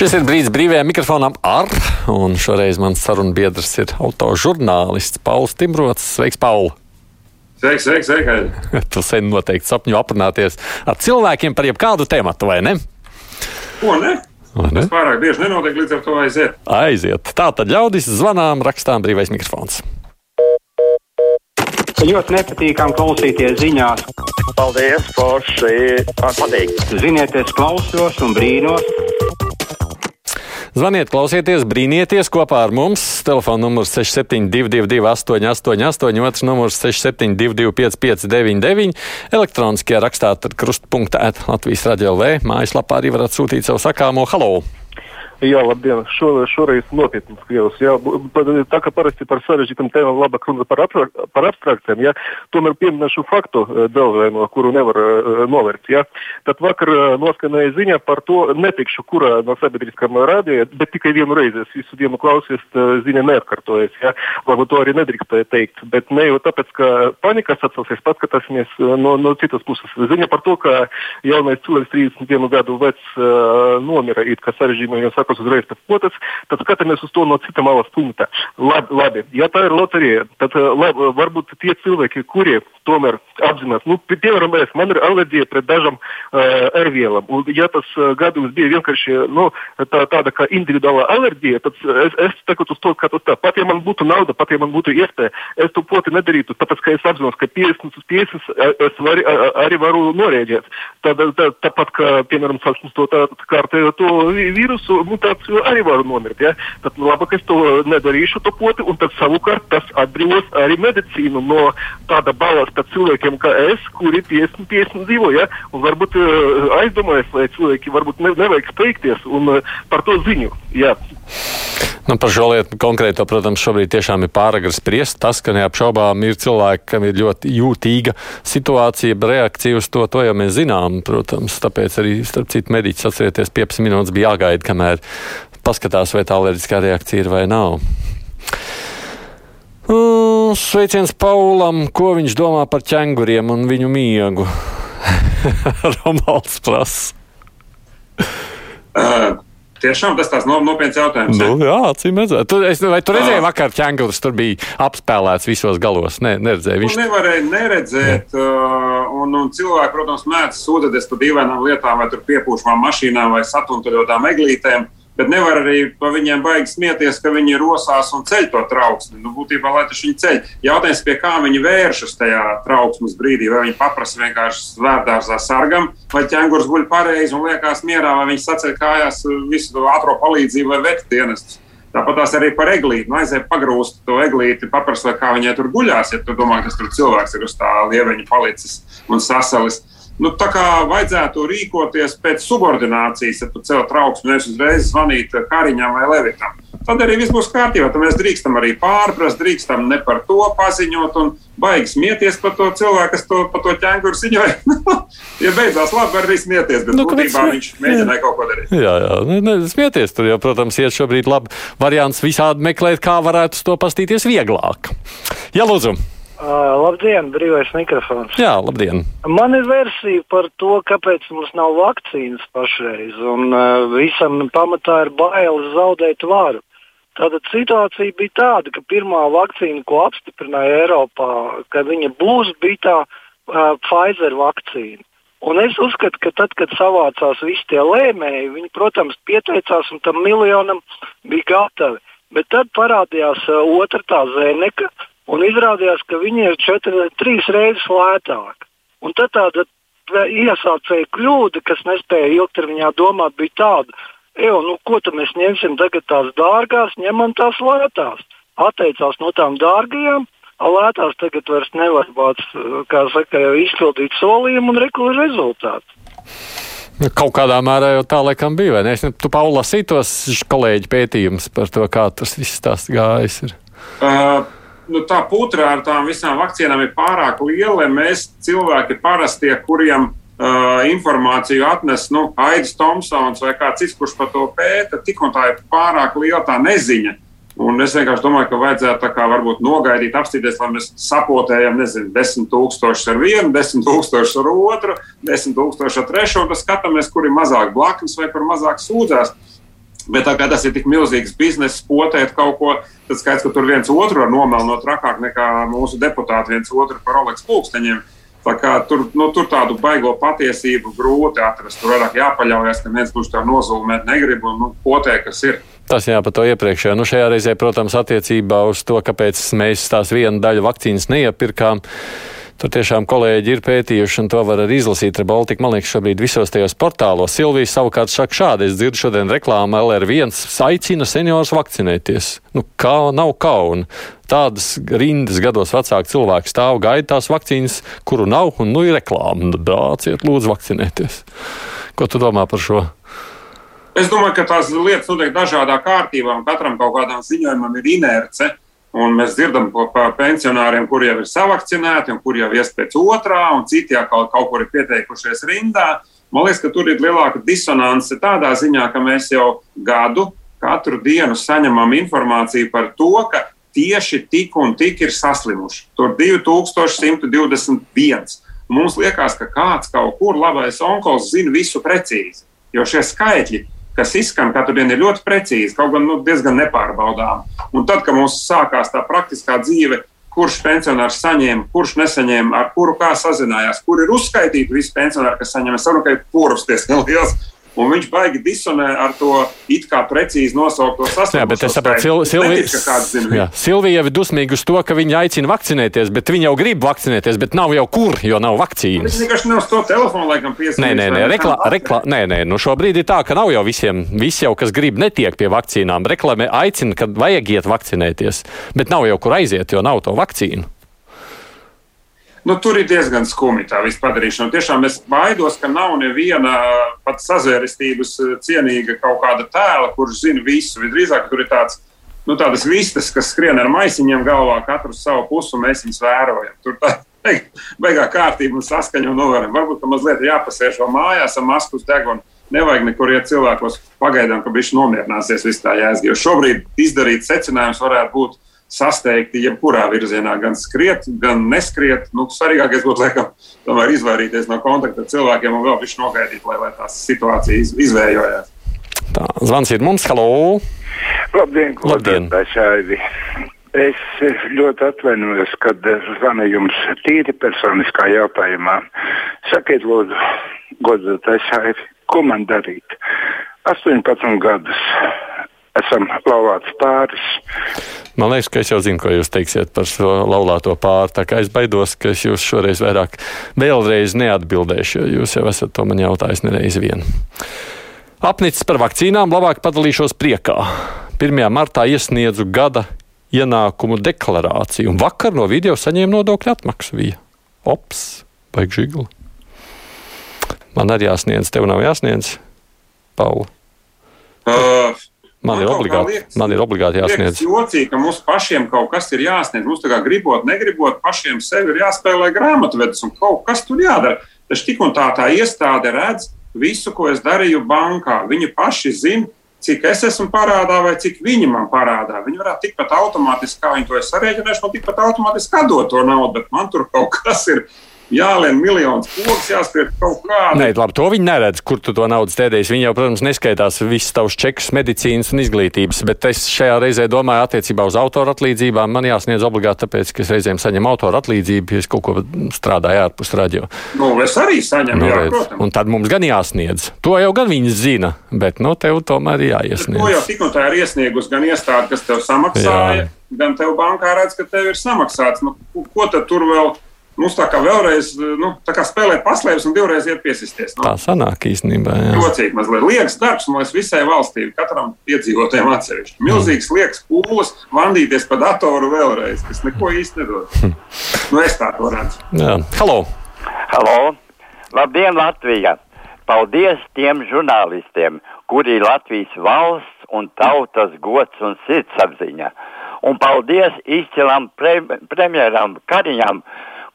Šis ir brīdis brīvajam mikrofonam ar, un šoreiz mans sarunbiedrs ir autožurnālists Pauls Timrots. Sveiks, Paul! Sveiks, sveiks, sveiks! tu sen noteikti sapņo aprunāties ar cilvēkiem par jebkādu tēmatu, vai ne? Ko ne? Tas pārāk bieži nenotiek, līdz ar to aiziet. Aiziet. Tā tad ļaudis zvanām, rakstām brīvais mikrofons. Ļoti nepatīkami klausīties ziņās. Paldies, Forši! Patīk! Ziniet, es klausos un brīnos Zvaniet, klausieties, brīnieties kopā ar mums. Telefona numurs 6722, 888, otrs numurs 672, 559, elektroniskajā rakstā krustpunktā Latvijas radio V. Mājaslapā arī varat sūtīt savu sakāmo halo. Jā, labdien. Šo, šoreiz nopietnas kļūs. Jā, tā kā parasti par sarežģītām tēmām labāk runāt par, abstrak, par abstrakcijām, jā, tomēr pieminēšu faktu eh, dēlvējumu, kuru nevar uh, novērst. Jā. Tad vakar uh, noskanēja ziņa par to, netikšu, kurā no sabiedriskām rādījā, bet tikai vienu reizi. Es visu dienu klausies, uh, ziņa neatkārtojas. Jā. Varbūt to arī nedrīkstēja teikt. Bet ne jau tāpēc, ka panikas atcelsies, paskatāsimies uh, no, no citas puses. Ziņa par to, ka jaunais cilvēks 31 gadu vecs uh, nomira it kā sarežģījumā sākos uzreiz pēc otras, tad skatāmies uz to no cita malas punkta. Labi, labi. ja tā ir loterija, tad eh, labi, varbūt tie cilvēki, kuri tomēr apzinās, nu, piemēram, es, man ir alerģija pret dažām uh, ērvielām, un ja tas uh, gadījums bija vienkārši nu, tā, tāda kā individuāla alerģija, tad es, es tagad uz to skatos tā, pat ja man būtu nauda, pat ja man būtu iespēja, es to poti nedarītu, tāpēc, ka es apzinos, ka 50 uz 50 es var, arī varu norēģēt. Tad, tā, tāpat, kā, piemēram, sākums to tā, kārtējo to vīrusu, nu, tāds arī varu nomirt. Ja? Tad nu, labāk es to nedarīšu, to poti, un tad savukārt tas atbrīvos arī medicīnu no tāda balasta cilvēkiem kā es, kuri 50, 50 dzīvo. Ja? Un varbūt uh, aizdomājas, vai cilvēki varbūt ne, nevajag steigties un uh, par to ziņu. Ja. Nu, par šo lietu konkrēto, protams, šobrīd tiešām ir pāragri spriest. Tas, ka neapšaubām ir cilvēki, kam ir ļoti jūtīga situācija, reakcija uz to, to jau mēs zinām. Protams, tāpēc arī, starp citu, mediķis atcerieties, 15 minūtes bija jāgaida, kamēr paskatās, vai tā alerģiskā reakcija ir vai nav. Sveiciens Paulam, ko viņš domā par ķēnguriem un viņu miegu. Romanis prasa. Tiešām tas tāds nopietns jautājums. Nu, jā, acīm redzēt. Tu, es, vai tu redzēji, vakar ķēngurs tur bija apspēlēts visos galos? Nē, ne, neredzēju. Viņš to nevarēja neredzēt. Ne. Uh, un, un cilvēki, protams, mēdz sūdzēties par dīvainām lietām, vai tur piepūšamām mašīnām vai satuntuļotām eglītēm. Uh, Bet nevar arī par viņiem baigi smieties, ka viņi rosās un ceļ to trauksmi. Nu, būtībā, lai tas viņi ceļ. Jautājums, pie kā viņi vēršas tajā trauksmes brīdī, vai viņi paprasa vienkārši svērdārzā sargam, vai ķēngurs guļ pareizi un liekas mierā, vai viņš saceļ kājās visu to ātro palīdzību vai vetu dienestus. Tāpat arī par eglīti. Nu, aiziet pagrūst to eglīti, paprasti, kā viņai tur guļās. Ja tu domā, ka tas tur cilvēks ir uz tā lieveņa palicis un sasalis. Nu, tā kā vajadzētu rīkoties pēc subordinācijas, ja tu cel trauksmi, nevis uzreiz zvanīt Kariņam vai Levitam. Tad arī viss būs kārtībā. Tad mēs drīkstam arī pārprast, drīkstam ne par to paziņot un baigi smieties par to cilvēku, kas to, par to ķēnguru ziņoja. ja beidzās labi, var arī smieties, bet nu, būtībā viņš mēģināja jā. kaut ko darīt. Jā, jā, ne, ne, smieties tur, jo, protams, iet šobrīd labi variants visādi meklēt, kā varētu to pastīties vieglāk. Jā, lūdzu! Uh, labdien, brīvais mikrofons. Jā, labdien. Man ir versija par to, kāpēc mums nav vakcīnas pašreiz. Un, uh, visam pamatā ir bailes zaudēt varu. Tātad situācija bija tāda, ka pirmā vakcīna, ko apstiprināja Eiropā, ka viņa būs, bija tā uh, Pfizer vakcīna. Un es uzskatu, ka tad, kad savācās visi tie lēmēji, viņi, protams, pieteicās un tam miljonam bija gatavi. Bet tad parādījās uh, otra tā zēneka, Un izrādījās, ka viņi ir četri, trīs reizes lētāki. Un tad tāda iesācēja kļūda, kas nespēja ilgtermiņā domāt, bija tāda, Ejo, nu, ko tad mēs ņemsim tagad tās dārgās, ņemam tās lētās. Atteicās no tām dārgajām, lētās tagad vairs nevar būt, kā saka, izpildīt solījumu un rekursu rezultātu. Nu, kaut kādā mērā jau tā laikam bija, vai ne? Es, tu, Paula, lasīji tos kolēģi pētījumus par to, kā tas viss tās gājis. Ir. Uh nu, tā putra ar tām visām vakcīnām ir pārāk liela, lai mēs cilvēki parastie, kuriem uh, informāciju atnes nu, Aits Tomsons vai kāds cits, kurš par to pēta, tik un tā ir pārāk liela tā neziņa. Un es vienkārši domāju, ka vajadzētu kā, varbūt nogaidīt, apstīties, lai mēs sapotējam, nezinu, desmit tūkstošus ar vienu, desmit tūkstošus ar otru, desmit tūkstošus ar trešo, un tad skatāmies, kur ir mazāk blaknes vai kur mazāk sūdzās. Bet tā kā tas ir tik milzīgs bizness, potēt kaut ko, tad skaidrs, ka tur viens otru var nomelnot trakāk nekā mūsu deputāti viens otru par Oleks pulksteņiem. Tā kā tur, nu, tur tādu baigo patiesību grūti atrast. Tur vairāk jāpaļaujas, ka viens kurš tā nozulmēt negrib un nu, potē, kas ir. Tas jā, par to iepriekšējā. Nu, šajā reizē, protams, attiecībā uz to, kāpēc mēs tās vienu daļu vakcīnas neiepirkām. Tur tiešām kolēģi ir pētījuši, un to var arī izlasīt ar Baltiku. Man liekas, šobrīd visos tajos portālos. Silvija savukārt saka šādi, es dzirdu šodien reklāmu LR1 aicina seniors vakcinēties. Nu, kā nav kauna. Tādas rindas gados vecāki cilvēki stāv gaida tās vakcīnas, kuru nav, un nu ir reklāma. Brāciet, lūdzu, vakcinēties. Ko tu domā par šo? Es domāju, ka tās lietas notiek dažādā kārtībā, un katram kaut kādam ziņojumam ir inerce. Un mēs dzirdam par pensionāriem, kuriem jau ir savakcinēti, un kuriem jau ies pēc otrā, un citi jau kaut, kaut kur ir pieteikušies rindā. Man liekas, ka tur ir lielāka disonance tādā ziņā, ka mēs jau gadu, katru dienu saņemam informāciju par to, ka tieši tik un tik ir saslimuši. Tur 2121. Mums liekas, ka kāds kaut kur labais onkols zina visu precīzi, jo šie skaitļi kas izskan katru dienu, ir ļoti precīzi, kaut gan nu, diezgan nepārbaudām. Un tad, kad mums sākās tā praktiskā dzīve, kurš pensionārs saņēma, kurš nesaņēma, ar kuru kā sazinājās, kur ir uzskaitīti visi pensionāri, kas saņem, es saprotu, ka ir pūrus diezgan liels. Un viņš baigi disonē ar to it kā precīzi nosaukto sastāvu. Jā, bet es saprotu, Sil Silvija, Silvija jau ir dusmīga uz to, ka viņa aicina vakcinēties, bet viņa jau grib vakcinēties, bet nav jau kur, jo nav vakcīnas. Viņš vienkārši nav uz to telefonu, laikam, piesaistīt. Nē, nē, nē, reklā, reklā, nē, nē, nu šobrīd ir tā, ka nav jau visiem, visi jau, kas grib, netiek pie vakcīnām. Reklamē aicina, ka vajag iet vakcinēties, bet nav jau kur aiziet, jo nav to vakcīnu. Nu, tur ir diezgan skumji tā viss padarīšana. Tiešām es baidos, ka nav neviena pat sazvērestības eh, cienīga kaut kāda tēla, kurš zina visu. Drīzāk tur ir tāds, nu, tādas vistas, kas skrien ar maisiņiem galvā, katru savu pusi, un mēs viņus vērojam. Tur tā beigā kārtība un saskaņa un novērojam. Varbūt, ka mazliet jāpasēž vēl mājās ar masku uz degunu. Nevajag nekur iet cilvēkos pagaidām, ka viņš nomierināsies viss tā. Jo šobrīd izdarīt secinājums varētu būt sasteigti jebkurā virzienā, gan skriet, gan neskriet. Nu, svarīgākais būtu, laikam, tomēr izvairīties no kontakta ar cilvēkiem un vēl viņš nogaidīt, lai, lai tā situācija iz, izvējojās. Tā, zvans ir mums, halo! Labdien, Labdien. Es ļoti atvainojos, kad zvanu jums tīri personiskā jautājumā. Sakiet, lūdzu, godātais, ko man darīt? 18 gadus esam laulāts pāris. Man liekas, ka es jau zinu, ko jūs teiksiet par šo laulāto pāri. Tā kā es baidos, ka es jūs šoreiz vairāk vēlreiz neatbildēšu, jo jūs jau esat to man jautājis nereiz vien. Apnicis par vakcīnām, labāk padalīšos priekā. 1. martā iesniedzu gada ienākumu deklarāciju, un vakar no video saņēmu nodokļu atmaksu. Bija. Ops, baigi žigli. Man arī jāsniedz, tev nav jāsniedz, Paula. Uh, Man, man ir obligāti, liekas, man ir obligāti jāsniedz. Tas ir jocīgi, ka mums pašiem kaut kas ir jāsniedz. Mums kā gribot, negribot, pašiem sev ir jāspēlē grāmatvedis un kaut kas tur jādara. Taču tik un tā tā iestāde redz visu, ko es darīju bankā. Viņi paši zina, cik es esmu parādā vai cik viņi man parādā. Viņi varētu tikpat automātiski, kā viņi to ir sarēķinājuši, man tikpat automātiski atdot to naudu, bet man tur kaut kas ir jālien miljonus pogas, jāskriet kaut kādā. Nē, labi, to viņi neredz, kur tu to naudu stēdēsi. Viņi jau, protams, neskaitās visus tavus čekus, medicīnas un izglītības, bet es šajā reizē domāju attiecībā uz autora atlīdzībām. Man jāsniedz obligāti, tāpēc, ka es reizēm saņemu autora atlīdzību, ja es kaut ko strādāju ārpus radio. Nu, es arī saņemu, nu, jā, protams. Un tad mums gan jāsniedz. To jau gan viņi zina, bet, nu, tev tomēr jāiesniedz. To jau tik un tā ir iesniegus gan iestāde, kas tev samaksāja, jā. gan tev bankā redz, ka tev ir samaksāts. Nu, ko tad tur vēl? Mums tā kā vēlreiz nu, tā kā spēlēt paslēpes un divreiz iet piesisties. Nu, tā sanāk īstenībā. Jocīgi mazliet. Liekas darbs, man liekas, visai valstī, katram iedzīvotājam atsevišķi. Milzīgs liekas pūles, vandīties pa datoru vēlreiz, kas neko īsti nedod. nu, es tā to redzu. Jā. Halo! Halo! Labdien, Latvija! Paldies tiem žurnālistiem, kuri ir Latvijas valsts un tautas gods un sirdsapziņa. Un paldies izcilam pre premjeram Kariņam,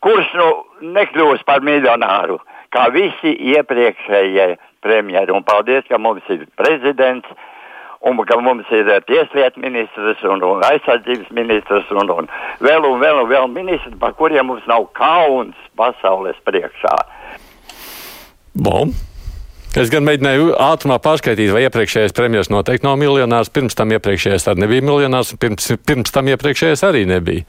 kurš nu nekļūs par miljonāru, kā visi iepriekšējie premjeri. Un paldies, ka mums ir prezidents, un ka mums ir tieslietu ministrs un, un aizsardzības ministrs un, un vēl un vēl un vēl ministri, par kuriem mums nav kauns pasaules priekšā. Bom. Es gan mēģināju ātrumā pārskaitīt, vai iepriekšējais premjerministrs noteikti nav miljonārs. Pirms tam iepriekšējais arī nebija miljonārs, un pirms, pirms tam iepriekšējais arī nebija.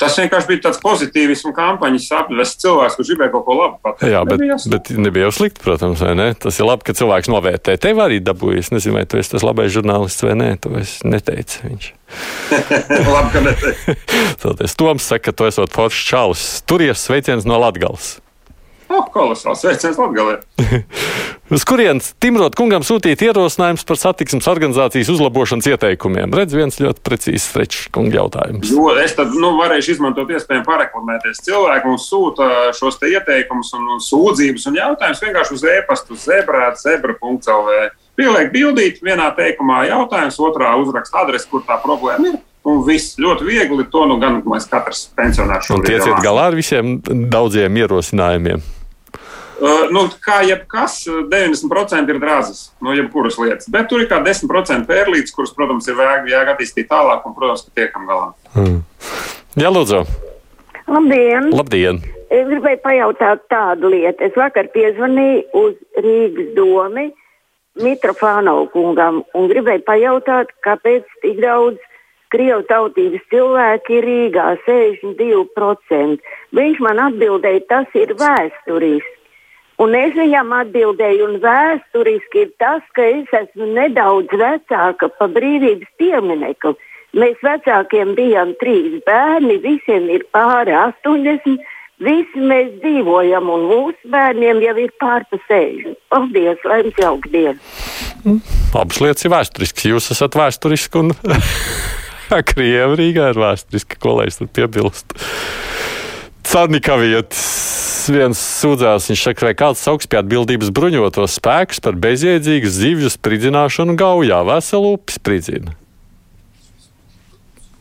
Tas vienkārši bija tāds pozitīvs un kampaņas apvests cilvēks, kurš gribēja kaut ko labu pateikt. Jā, bet nebija, bet nebija jau slikti, protams, vai ne? Tas ir labi, ka cilvēks novērtē. Tev arī dabūjis. Nezinu, vai tu esi tas labais žurnālists vai nē. To es neteicu. Viņš. labi, ka neteicu. Tātad Toms saka, ka tu esot foršs čalis. Turies sveiciens no Latgals. Oh, kolosāls sveiciens Latgalē. Uz kurienes Timrot kungam sūtīt ierosinājums par satiksmes organizācijas uzlabošanas ieteikumiem? Redz, viens ļoti precīzs frečs kunga jautājums. Jo es tad nu, varēšu izmantot iespēju pareklamēties. Cilvēki mums sūta šos te ieteikumus un, un sūdzības un jautājumus vienkārši uz e-pastu zebrāt, zebra.lv. Pieliek bildīt vienā teikumā jautājums, otrā uzraksta adresi, kur tā problēma ir. Un viss ļoti viegli. To nu gan mēs katrs pensionārs. Un tieciet galā ar visiem daudziem ierosinājumiem. Uh, nu, kā jebkas, 90% ir drāzes no jebkuras lietas. Bet tur ir kā 10% pērlītes, kuras, protams, ir jēga attīstīt tālāk, un, protams, ka tiekam galā. Hmm. Jā, lūdzu. Labdien! Labdien! Es gribēju pajautāt tādu lietu. Es vakar piezvanīju uz Rīgas domu Mitrofānovu kungam un gribēju pajautāt, kāpēc tik daudz Krievu tautības cilvēki ir Rīgā 62%. Viņš man atbildēja, tas ir vēsturiski. Un es viņam atbildēju, un vēsturiski ir tas, ka es esmu nedaudz vecāka par brīvības pieminiektu. Mēs vecākiem bijām trīs bērni, visiem ir pāri 80. Visi mēs dzīvojam, un mūsu bērniem jau ir pārpa 60. Paldies, lai jums jauka diena! Abas lietas ir vēsturiskas. Jūs esat vēsturiski un Krievija Rīgā ir vēsturiski, ko lai es tur piebilstu. Carnikavietis viens sūdzās, viņš saka, vai kāds sauks pie atbildības bruņotos spēkus par bezjēdzīgu zivju spridzināšanu gaujā, veselu upi spridzina.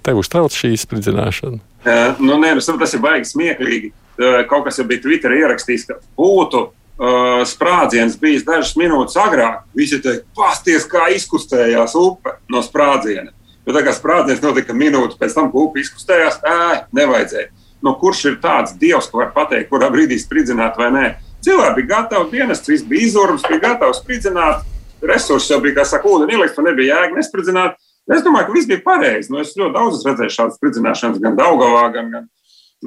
Tev uztrauc šī spridzināšana? Uh, nu, nē, nu, tas ir baigi smieklīgi. Uh, kaut kas jau bija Twitterī ierakstījis, ka būtu uh, sprādziens bijis dažas minūtes agrāk. Visi teikt, pasties, kā izkustējās upe no sprādziena. Bet tā kā sprādziens notika minūti pēc tam, ka upe izkustējās, ē, nevajadzēja nu, kurš ir tāds dievs, ka var pateikt, kurā brīdī spridzināt vai nē. Cilvēki bija gatavi, dienests viss bija izurums, bija gatavs spridzināt, resursi jau bija, kā saka, ūdeni ielikt, un nebija jēga nespridzināt. Es domāju, ka viss bija pareizi. Nu, es ļoti daudz esmu redzējis šādas spridzināšanas gan Daugavā, gan, gan,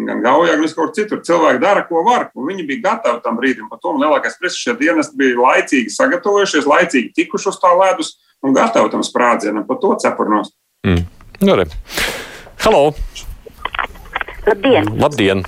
gan Gaujā, gan kur citur. Cilvēki dara, ko var, un viņi bija gatavi tam brīdim. Par to man lielākais prieks, šie dienesti bija laicīgi sagatavojušies, laicīgi tikuši uz tā ledus un gatavi tam sprādzienam. Par to cepurnos. Mm. Nu, Halo! Labdien! Labdien.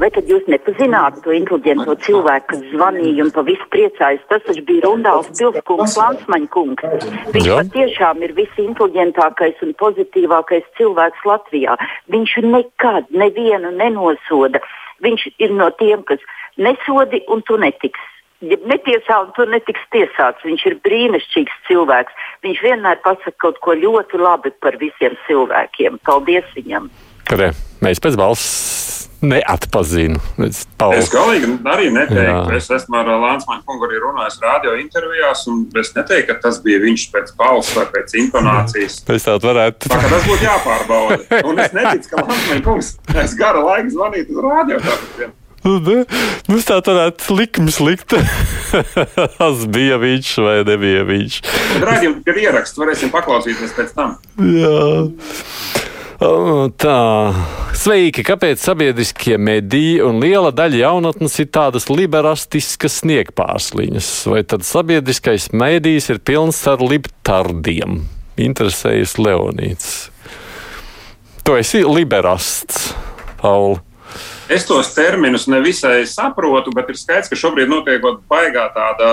Vai tad jūs nepazināt to inteliģento cilvēku, kas zvanīja un pa visu priecājas? Tas taču bija Rundāls Pilskungs, Lansmaņa kungs. Viņš Jā. patiešām ir visinteliģentākais un pozitīvākais cilvēks Latvijā. Viņš nekad nevienu nenosoda. Viņš ir no tiem, kas nesodi un tu netiks. Ja netiesā un tu netiks tiesāts, viņš ir brīnišķīgs cilvēks. Viņš vienmēr pasaka kaut ko ļoti labi par visiem cilvēkiem. Paldies viņam! Re, mēs pēc balss neatpazinu. Es, es galīgi arī neteiktu. Jā. Es esmu ar Lānsmanu kungu arī runājis radio intervijās, un es neteiktu, ka tas bija viņš pēc balss vai pēc intonācijas. Es tādu varētu. Tā tas būtu jāpārbauda. Un es neticu, ka Lānsmanu kungs es gara laika zvanīt uz radio. Tāpēc. Nu, tā varētu likmes likt. Tas bija viņš vai nebija viņš. Raidījums ir ieraksts, varēsim paklausīties pēc tam. Jā. Tā, sveiki! Kāpēc sabiedriskie mediji un liela daļa jaunatnes ir tādas liberālistiskas sniegpārsliņas? Vai tad sabiedriskais mēdījis ir pilns ar libtardiem? Interesējas Leonīts. Tu esi liberālists, Pauli. Es tos terminus nevisai saprotu, bet ir skaidrs, ka šobrīd notiek baigā tāda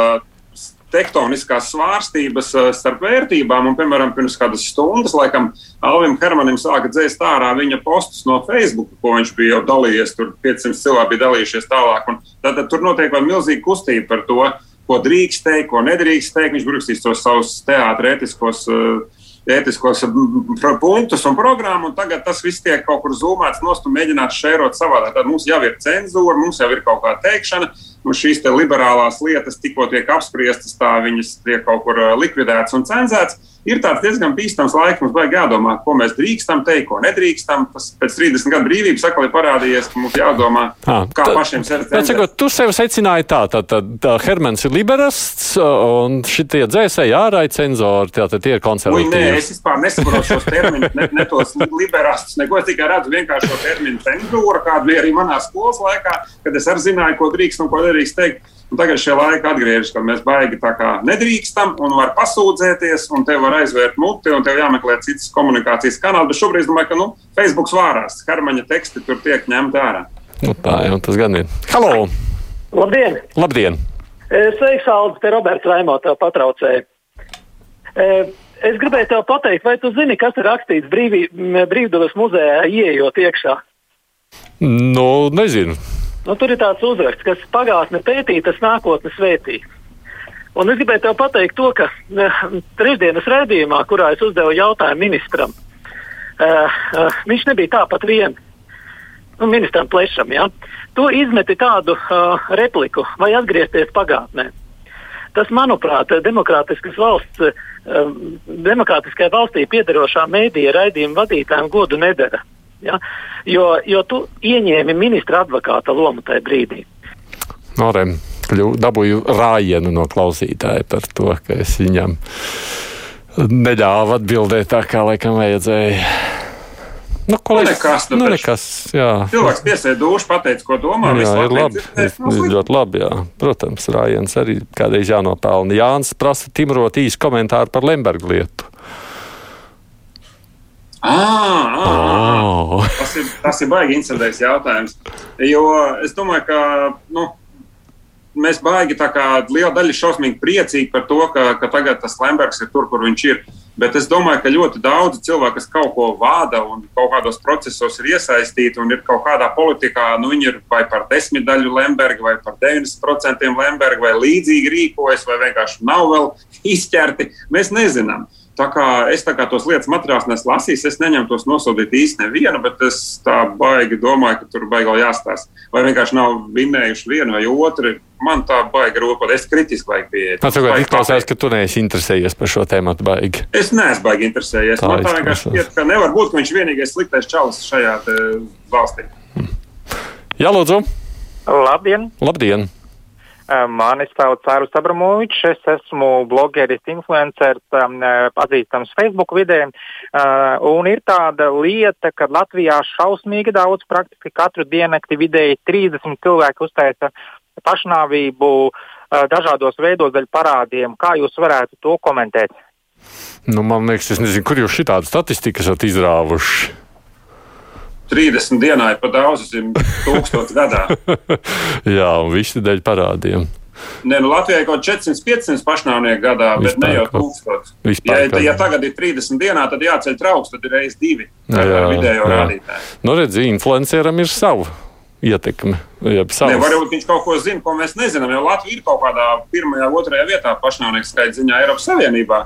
tektoniskās svārstības eh, starp vērtībām. Un, piemēram, pirms kādas stundas, laikam, Alvim Hermanim sāka dzēst ārā viņa postus no Facebook, ko viņš bija jau dalījies. Tur 500 cilvēki bija dalījušies tālāk. Tad, tad tur notiek vēl milzīga kustība par to, ko drīkst teikt, ko nedrīkst teikt. Viņš brukstīs tos savus teātrētiskos. Ētiskos punktus un programmu, un tagad tas viss tiek kaut kur zūmēts nost un mēģināts šērot savādāk. Tad mums jau ir cenzūra, mums jau ir kaut kāda teikšana, un šīs liberālās lietas tikko tiek apspriestas, tā viņas tiek kaut kur likvidētas un cenzētas ir tāds diezgan bīstams laiks. Mums vajag jādomā, ko mēs drīkstam teikt, ko nedrīkstam. Tas pēc 30 gadu brīvības atkal ir parādījies, ka mums jādomā, à, kā tā, pašiem sevi. Tu sev secināji tā, tā, tā, tā Hermans ir liberasts un šitie dzēsēji ārāji cenzori, tātad tie ir konservatīvi. Nē, es vispār nesaprotu šos terminus, ne, ne tos liberastus, neko es tikai redzu vienkārši šo terminu cenzūra, kāda bija arī manā skolas laikā, kad es arī zināju, ko drīkst un ko nedrīkst teikt. Un tagad šie laiki atgriežas, kad mēs baigi tā kā nedrīkstam un var pasūdzēties, un te var aizvērt muti, un tev jāmeklē citas komunikācijas kanāli. Bet šobrīd es domāju, ka nu, Facebook vārās, karmaņa teksti tur tiek ņemti ārā. Nu, tā jau tas gan ir. Halo! Labdien! Labdien. E, sveiks, Aldis, te Roberts Raimo tev patraucēja. E, es gribēju tev pateikt, vai tu zini, kas ir rakstīts brīvī, brīvdabas muzejā, ieejot iekšā? Nu, nezinu. Nu, tur ir tāds uzraksts, kas pagātne pētī, tas nākotne svētī. Un es gribēju tev pateikt to, ka uh, trešdienas redzījumā, kurā es uzdevu jautājumu ministram, uh, uh, viņš nebija tāpat vien. Nu, ministram Plešam, ja? to izmeti tādu uh, repliku vai atgriezties pagātnē. Tas, manuprāt, demokrātiskas valsts, uh, demokrātiskai valstī piedarošā mēdīja raidījuma vadītājiem godu nedara. Ja? Jo, jo tu ieņēmi ministra advokāta lomu tajā brīdī. Norem, dabūju rājienu no klausītāja par to, ka es viņam neļāvu atbildēt tā, kā laikam vajadzēja. Nu, ko lai nu, nekas, nu, nu nekas, jā. Cilvēks piesēja dušu, pateica, ko domā. Jā, ir labi. Ir, ir ļoti labi, jā. Protams, Rājens arī kādreiz jānopelna. Jānis prasa timrot īsu komentāru par Lembergu lietu. Ah, ah, oh. tas, ir, tas ir baigi incidents jautājums. Jo es domāju, ka nu, mēs baigi tā kā liela daļa šausmīgi priecīgi par to, ka, ka tagad tas Lembergs ir tur, kur viņš ir. Bet es domāju, ka ļoti daudzi cilvēki, kas kaut ko vada un kaut kādos procesos ir iesaistīti un ir kaut kādā politikā, nu viņi ir vai par desmit daļu Lemberga, vai par 90% Lemberga, vai līdzīgi rīkojas, vai vienkārši nav vēl izķerti. Mēs nezinām. Tā kā es tā kā tos lietas materiālus nesu lasījis, es neņemu tos nosodīt īsti nevienu, bet es tā baigi domāju, ka tur baigi vēl jāstāsta. Vai vienkārši nav vinnējuši vienu vai otru. Man tā baigi rūpēt, es kritiski baigi pieeju. Tas tagad izklausās, ka tu neesi interesējies par šo tēmu baigi. Es neesmu baigi interesējies. Tā Man tā vienkārši šķiet, ka nevar būt, ka viņš vienīgais sliktais čalis šajā valstī. Jā, lūdzu. Labdien! Labdien. Mani sauc Cārus Abramovičs, es esmu blogeris, influenceris, pazīstams Facebook vidē. Un ir tāda lieta, ka Latvijā šausmīgi daudz, praktiski katru diennakti vidēji 30 cilvēki uztaisa pašnāvību dažādos veidos daļu parādiem. Kā jūs varētu to komentēt? Nu, man liekas, es nezinu, kur jūs šitādu statistiku esat izrāvuši. 30 dienā ir pa daudz, tas ir tūkstots gadā. Jā, un visi dēļ parādiem. Nē, nu Latvijai ir kaut 400-500 pašnāvnieku gadā, bet ne jau 1000. Ja, ja tagad ir 30 dienā, tad jāceļ trauks, tad ir reizes divi jā, jā, video jā. rādītāji. Nu, redzi, influenceram ir savu ietekme. Ne, varbūt viņš kaut ko zina, ko mēs nezinām, jo Latvija ir kaut kādā pirmajā, otrajā vietā pašnāvnieku skaita ziņā Eiropas Savienībā.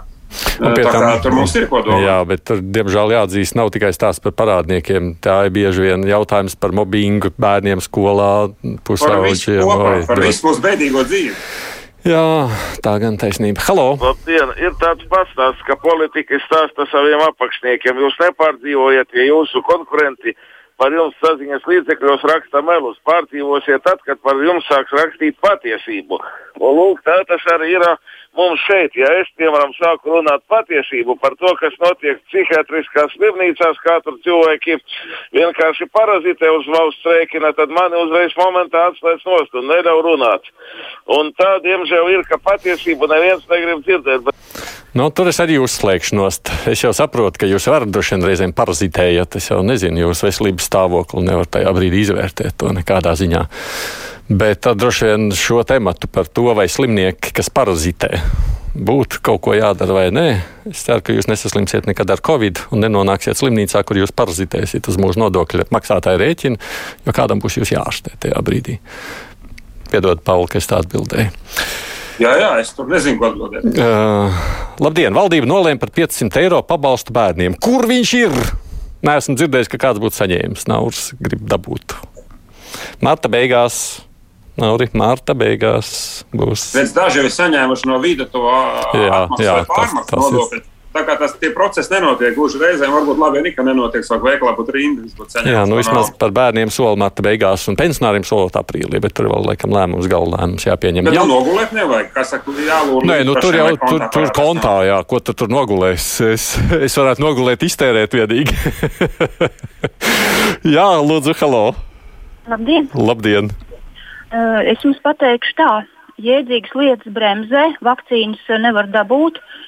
Tam, kā tur mums ir ko domāt. Jā, bet tur, diemžēl, jāatzīst, nav tikai stāsts par parādniekiem. Tā ir bieži vien jautājums par mobbingu bērniem skolā, pusauģiem. Par, par visu mūsu bēdīgo dzīvi. Jā, tā gan taisnība. Halo! Labdien! Ir tāds pastāsts, ka politika stāsta saviem apakšniekiem. Jūs nepārdzīvojat, ja jūsu konkurenti par jums saziņas līdzekļos raksta melus. Pārdzīvosiet tad, kad par jums sāks rakstīt patiesību. Un lūk, tā tas arī ir mums šeit, ja es, piemēram, sāku runāt patiesību par to, kas notiek psihiatriskās slimnīcās, kā tur cilvēki vienkārši parazitē uz valsts rēķina, tad mani uzreiz momentā atslēdz nost un neļauj runāt. Un tā, diemžēl, ir, ka patiesību neviens negrib dzirdēt. Bet... Nu, tur es arī uzslēgšu nost. Es jau saprotu, ka jūs varat droši vien reizēm parazitējat. Es jau nezinu jūsu veselības stāvokli, nevaru tajā brīdī izvērtēt to nekādā ziņā. Bet tad droši vien šo tematu par to, vai slimnieki, kas parazitē, būtu kaut ko jādara vai nē. Es ceru, ka jūs nesaslimsiet nekad ar covid un nenonāksiet slimnīcā, kur jūs parazitēsiet uz mūsu nodokļu maksātāju rēķinu, jo kādam būs jūs jāārstē tajā brīdī. Piedod, Pauli, ka es tā atbildēju. Jā, jā, es tur nezinu, ko atbildēt. Uh, labdien! Valdība nolēma par 500 eiro pabalstu bērniem. Kur viņš ir? Nē, esmu dzirdējis, ka kāds būtu saņēmis. Nauris grib dabūt. Marta beigās Nauri, Mārta beigās būs. Pēc daži jau ir saņēmuši no vīda to tas- pārmaksu nodokli. Tā kā tas tie procesi nenotiek gluži reizēm, varbūt labi, ja nenotiek, sāk veiklā būtu rindas, būtu saņemts. Jā, nu vismaz par bērniem sola Mārta beigās un pensionāriem solot aprīlī, bet tur vēl laikam lēmums galva lēmums jāpieņem. Bet Jā. nu nogulēt nevajag, kā saka, jālūdz. Nē, nu tur jau tur, kontā tur kontā, jā, ko tu tur nogulēs. Es, es varētu nogulēt, iztērēt vienīgi. jā, lūdzu, halo. Labdien! Labdien! Uh, es jums pateikšu tā, jēdzīgas lietas bremzē, vakcīnas nevar dabūt, uh,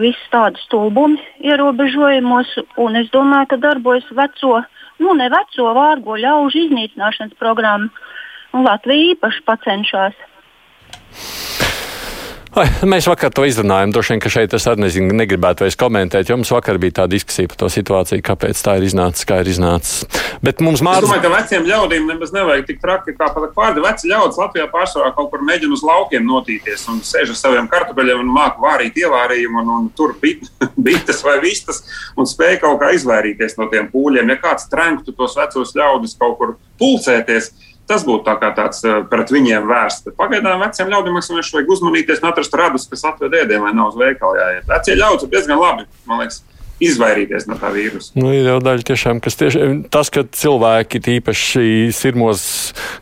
viss tādi stulbumi ierobežojumos, un es domāju, ka darbojas veco, nu ne veco vārgo ļaužu iznīcināšanas programma, Latvija īpaši pacenšās. Ai, mēs vakar to izrunājām. Droši vien, ka šeit es arī nezinu, negribētu vairs komentēt. Jums vakar bija tā diskusija par to situāciju, kāpēc tā ir iznācis, kā ir iznācis. Bet mums Es mācās. domāju, ka veciem ļaudīm nemaz nevajag tik traki, kā pat vārdi. Veci ļaudis Latvijā pārsvarā kaut kur mēģina uz laukiem notīties un sēž ar saviem kartupeļiem un māku vārīt ievārījumu un, un tur bit, bites vai vistas un spēj kaut kā izvairīties no tiem pūļiem. Ja kāds trenktu tos vecos ļaudis kaut kur pulcēties, tas būtu tā kā tāds eh, pret viņiem vērsts. Pagaidām veciem ļaudīm vienkārši vajag uzmanīties un atrast radus, kas atved ēdienu, lai nav uz veikalu jāiet. Vecie ļaudis ir diezgan labi, man liekas, izvairīties no tā vīrusa. Nu, ir jau daļa tiešām, kas tieši tas, ka cilvēki, tīpaši sirmos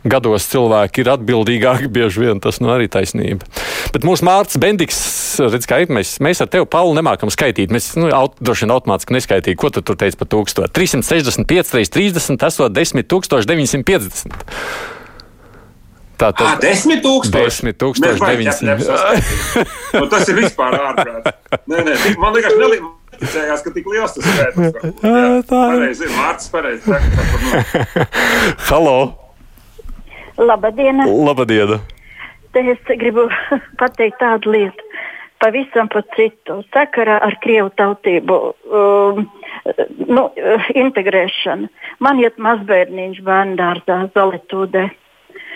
gados, cilvēki ir atbildīgāki, bieži vien tas nu arī taisnība. Bet mūsu Mārcis Bendiks, redz, kā ir, mēs, mēs ar tevi, Pauli, nemākam skaitīt. Mēs nu, aut, droši vien automātiski neskaitījām, ko tu tur teici par tūkstošu. 365 reizes 30, esot 10 950. Tā Ah, desmit tūkstoši. 10 tūkstoši Mēs baigi 900. ķep- ķep saskaitījām. nu, tas ir vispār tik- man liekas, nelī- ticējās, ka tik liels tas skaitlis. Jā, pareizi, ir Mārcis pareizi. saka, tā par. Halo! Labdien! Labdien! Te es gribu pateikt tādu lietu. Pavisam pa citu. Sakarā ar krievu tautību um, nu, integrēšanu. Man iet mazbērniņš bērnu dārzā Zolitūdē.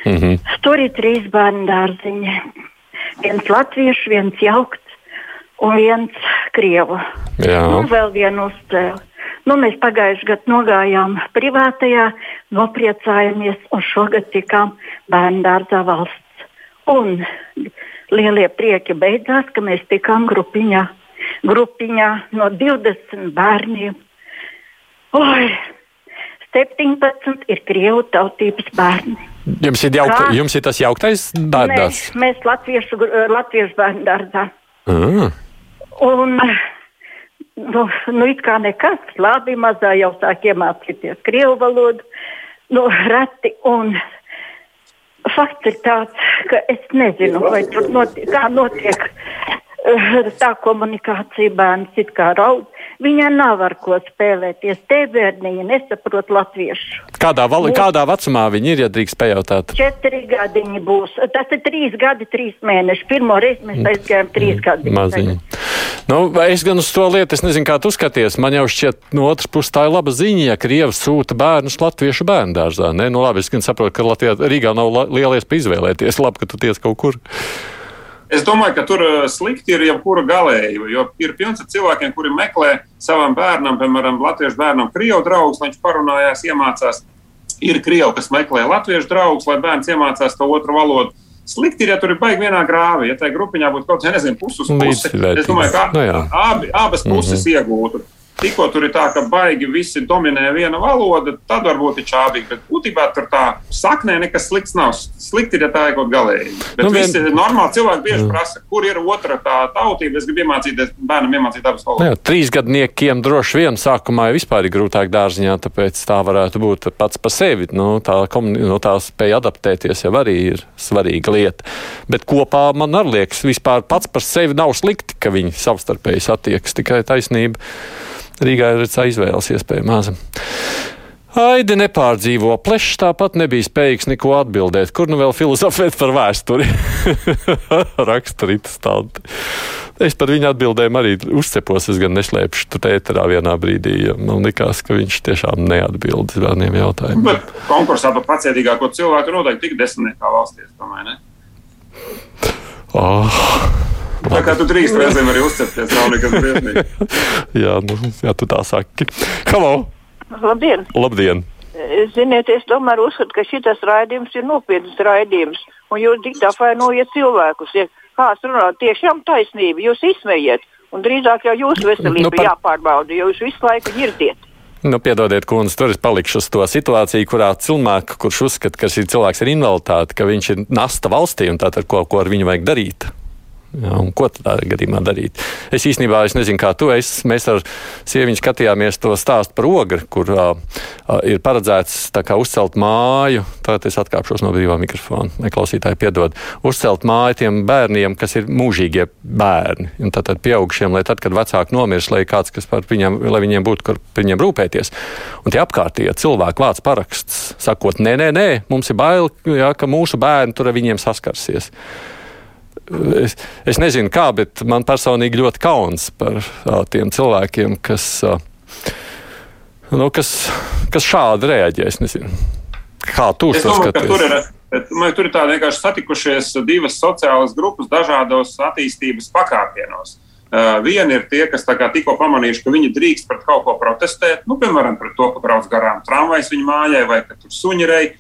Mm -hmm. Tur ir trīs bērnu dārziņi. Viens latviešu, viens jaukts un viens krievu. Jā. Un vēl vienu uzcēlu. Nu, mēs pagājušajā gadā nogājām privātajā, nopriecājāmies un šogad tikām bērnu dārzā valsts. Un lielie prieki beidzās, ka mēs tikām grupiņā, grupiņā no 20 bērniem. Oi, 17 ir krievu tautības bērni. Jums ir, jaukt, Kā? jums ir tas jauktais dārsts? Mēs, latviešu, gr- latviešu bērnu dārzā. Ah. Un, nu, nu, it kā nekas, labi, mazā jau sāk iemācīties krievu valodu, nu, reti. Un fakts ir tāds, ka es nezinu, vai tur notiek, kā notiek eh, tā komunikācija bērns it kā raud. Viņai nav ar ko spēlēties. Te bērniņi nesaprot latviešu. Kādā, val, Mūs- kādā vecumā viņi ir, ja drīkst pajautāt? Četri gadiņi būs. Tas ir trīs gadi, trīs mēneši. Pirmo reizi mēs aizgājām trīs gadi. Maziņi. Nu, es gan uz to lietu, es nezinu, kā tu skaties. Man jau šķiet, no otras puses, tā ir laba ziņa, ja Krievija sūta bērnus latviešu bērnu dārzā. Ne? Nu, labi, es gan saprotu, ka Latvijā, Rīgā nav la- liela iespēja izvēlēties. Labi, ka tu tiec kaut kur. Es domāju, ka tur eh, slikti ir jebkura galējība. Jo ir pilns ar cilvēkiem, kuri meklē savam bērnam, piemēram, latviešu bērnam, krievu draugus, lai viņš parunājās, iemācās. Ir krievi, kas meklē latviešu draugus, lai bērns iemācās to otru valodu. Slikti ir, ja tur ir baigi vienā grāvī. Ja tajā grupiņā būtu kaut kas, nezinu, puses. Līdzvērtīgs. Es domāju, ka Nu jā. abi, abas puses mm -hmm. iegūtu. Tikko tur ir tā, ka baigi visi dominē viena valoda, tad varbūt ir čābīgi. Bet būtībā tur tā saknē nekas slikts nav. Slikti ir, ja tā ir kaut galēji. Bet Nu, nu, vien- visi normāli cilvēki bieži Jā. prasa, kur ir otra tā tautība. Es gribu iemācīties bērnam iemācīt abas Nu, valodas. jā, trīsgadniekiem droši vien sākumā jau vispār ir grūtāk dārziņā, tāpēc tā varētu būt pats par sevi. Nu, tā, komuni- nu, tā spēja adaptēties jau arī ir svarīga lieta. Bet kopā man arī liekas, vispār pats par sevi nav slikti, ka viņi savstarpēji satiekas. Tikai taisnība Rīgā ir tā izvēles iespēja maza. Aidi nepārdzīvo. Plešs tāpat nebija spējīgs neko atbildēt. Kur nu vēl filozofēt par vēsturi? Raksturītas tāda. Es par viņu atbildēm arī uzcepos. Es gan neslēpšu tur ēterā vienā brīdī. Man likās, ka viņš tiešām neatbild uz vieniem jautājumiem. Bet konkursā par pacietīgāko cilvēku noteikti tik desmitniekā valstī. es domāju, ne? Oh, Tā kā tu trīs reizēm arī uzcepties, nav nekas briesmīgs. jā, nu, jā, tu tā saki. Halo! Labdien! Labdien! Ziniet, es tomēr uzskatu, ka šis raidījums ir nopietns raidījums, un jūs tik apvainojat cilvēkus. Ja kāds runā tiešām taisnību, jūs izsmejiet, un drīzāk jau jūsu veselība nu, par... jāpārbauda, jo jūs visu laiku ģirdiet. Nu, piedodiet, kundze, tur es palikšu uz to situāciju, kurā cilvēks, kurš uzskata, ka šis cilvēks ir invaliditāte, ka viņš ir nasta valstī un tātad ko, ko ar viņu vajag darīt. Jā, ko tādā gadījumā darīt? Es īstenībā es nezinu, kā tu esi. Mēs ar sieviņu skatījāmies to stāstu par ogri, kur uh, ir paredzēts kā, uzcelt māju. Tagad es atkāpšos no brīvā mikrofona. Neklausītāji piedod. Uzcelt māju tiem bērniem, kas ir mūžīgie bērni. Un tad, tad pieaugušiem, lai tad, kad vecāki nomirs, lai kāds, kas par viņiem, lai viņiem būtu, kur par viņiem rūpēties. Un tie apkārtējie cilvēki vāc paraksts, sakot, nē, nē, nē, mums ir bail, jā, ka mūsu bērni tur ar viņiem saskarsies es, es nezinu, kā, bet man personīgi ļoti kauns par uh, tiem cilvēkiem, kas, uh, nu, kas, kas šādi reaģē. Es nezinu, kā tu to skaties. Tur ir, man, tur ir tādi vienkārši satikušies divas sociālas grupas dažādos attīstības pakāpienos. Uh, viena ir tie, kas tikko pamanījuši, ka viņi drīkst pret kaut ko protestēt, nu, piemēram, pret to, ka brauc garām tramvajs viņu mājai vai ka tur suņi rei.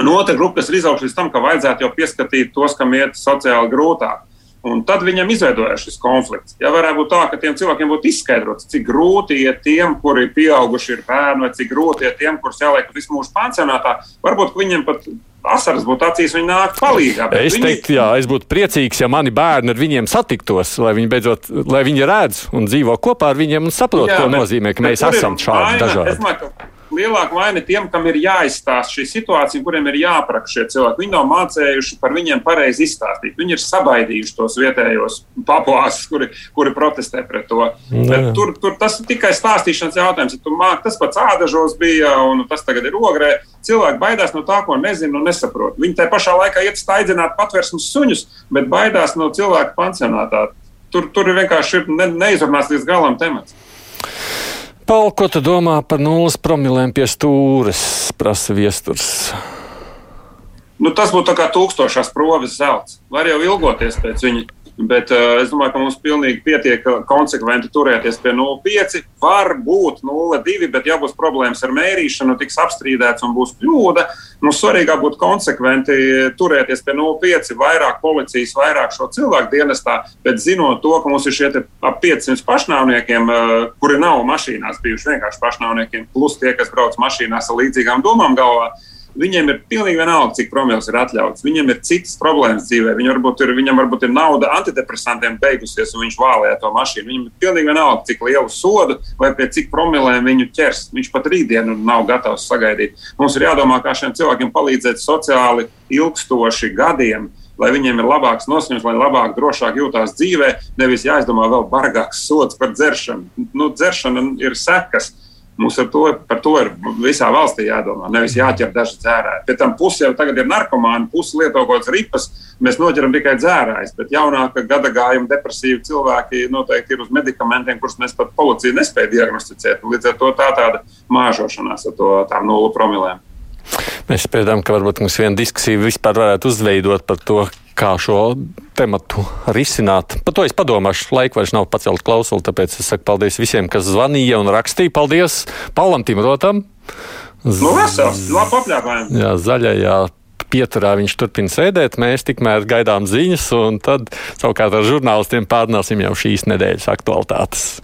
Un otra grupa, kas ir izauguši līdz tam, ka vajadzētu jau pieskatīt tos, kam iet sociāli grūtāk. Un tad viņam izveidojās šis konflikts. Ja varētu būt tā, ka tiem cilvēkiem būtu izskaidrots, cik grūti ir tiem, kuri ir pieauguši, ir bērni, vai cik grūti ir tiem, kurus jāliek visu mūžu pansionātā, varbūt viņiem pat asaras būtu acīs, viņi nāk palīdzīgā. Es viņi... teiktu, jā, es būtu priecīgs, ja mani bērni ar viņiem satiktos, lai viņi beidzot, lai viņi redz un dzīvo kopā ar viņiem un saprot, jā, ko bet, nozīmē, ka mēs esam šādi dažādi lielāka vaina tiem, kam ir jāizstāsta šī situācija, kuriem ir jāprak šie cilvēki. Viņi nav mācējuši par viņiem pareizi izstāstīt. Viņi ir sabaidījuši tos vietējos paplāsus, kuri, kuri protestē pret to. Tur, tur tas ir tikai stāstīšanas jautājums. Ja māk, tas pats ādažos bija un tas tagad ir ogrē. Cilvēki baidās no tā, ko nezina un nesaprot. Viņi tajā pašā laikā iet staigāt patvērsmes suņus, bet baidās no cilvēka pansionātā. Tur, tur vienkārši ir ne, neizrunāts līdz galam temats. Paul, ko tu domā par nulles promilēm pie stūres, prasa viesturs? Nu, tas būtu kā tūkstošās provis zelts. Var jau ilgoties pēc viņa. Bet uh, es domāju, ka mums pilnīgi pietiek konsekventi turēties pie 0,5. Var būt 0,2, bet ja būs problēmas ar mērīšanu, tiks apstrīdēts un būs kļūda. Nu, svarīgāk būtu konsekventi turēties pie 0,5, vairāk policijas, vairāk šo cilvēku dienestā, bet zinot to, ka mums ir šie ap 500 pašnāvniekiem, uh, kuri nav mašīnās bijuši vienkārši pašnāvniekiem, plus tie, kas brauc mašīnās ar līdzīgām domām galvā. Viņiem ir pilnīgi vienalga, cik promils ir atļauts. Viņam ir citas problēmas dzīvē. Viņam varbūt ir, viņam varbūt ir nauda antidepresantiem beigusies, un viņš vālē to mašīnu. Viņam ir pilnīgi vienalga, cik lielu sodu vai pie cik promilēm viņu ķers. Viņš pat rītdienu nav gatavs sagaidīt. Mums ir jādomā, kā šiem cilvēkiem palīdzēt sociāli ilgstoši gadiem lai viņiem ir labāks noskaņojums, lai labāk, drošāk jūtās dzīvē, nevis jāizdomā vēl bargāks sots par dzeršanu. Nu, dzeršana ir sekas. Mums to, par to ir visā valstī jādomā. Nevis jāķer daži dzērāji. Pēc tam pusi jau tagad ir narkomāni, pusi lieto kaut kādas ripas. Mēs noķeram tikai dzērājus, bet jaunāka gada gājuma depresīvi cilvēki noteikti ir uz medikamentiem, kurus mēs pat policija nespēja diagnosticēt. Līdz ar to tā tāda māžošanās ar to, tām nulli promilēm. Mēs spriedām, ka varbūt mums viena diskusija vispār varētu uzveidot par to, kā šo tematu risināt. Par to es padomāšu. Laika vairs nav pacelt klausuli, tāpēc es saku paldies visiem, kas zvanīja un rakstīja. Paldies Paulam Timrotam. Nu, vesels, labi apļāpājumi. Jā, zaļajā pieturā viņš turpina sēdēt. Mēs tikmēr gaidām ziņas, un tad savukārt ar žurnālistiem pārnāsim jau šīs nedēļas aktualitātes.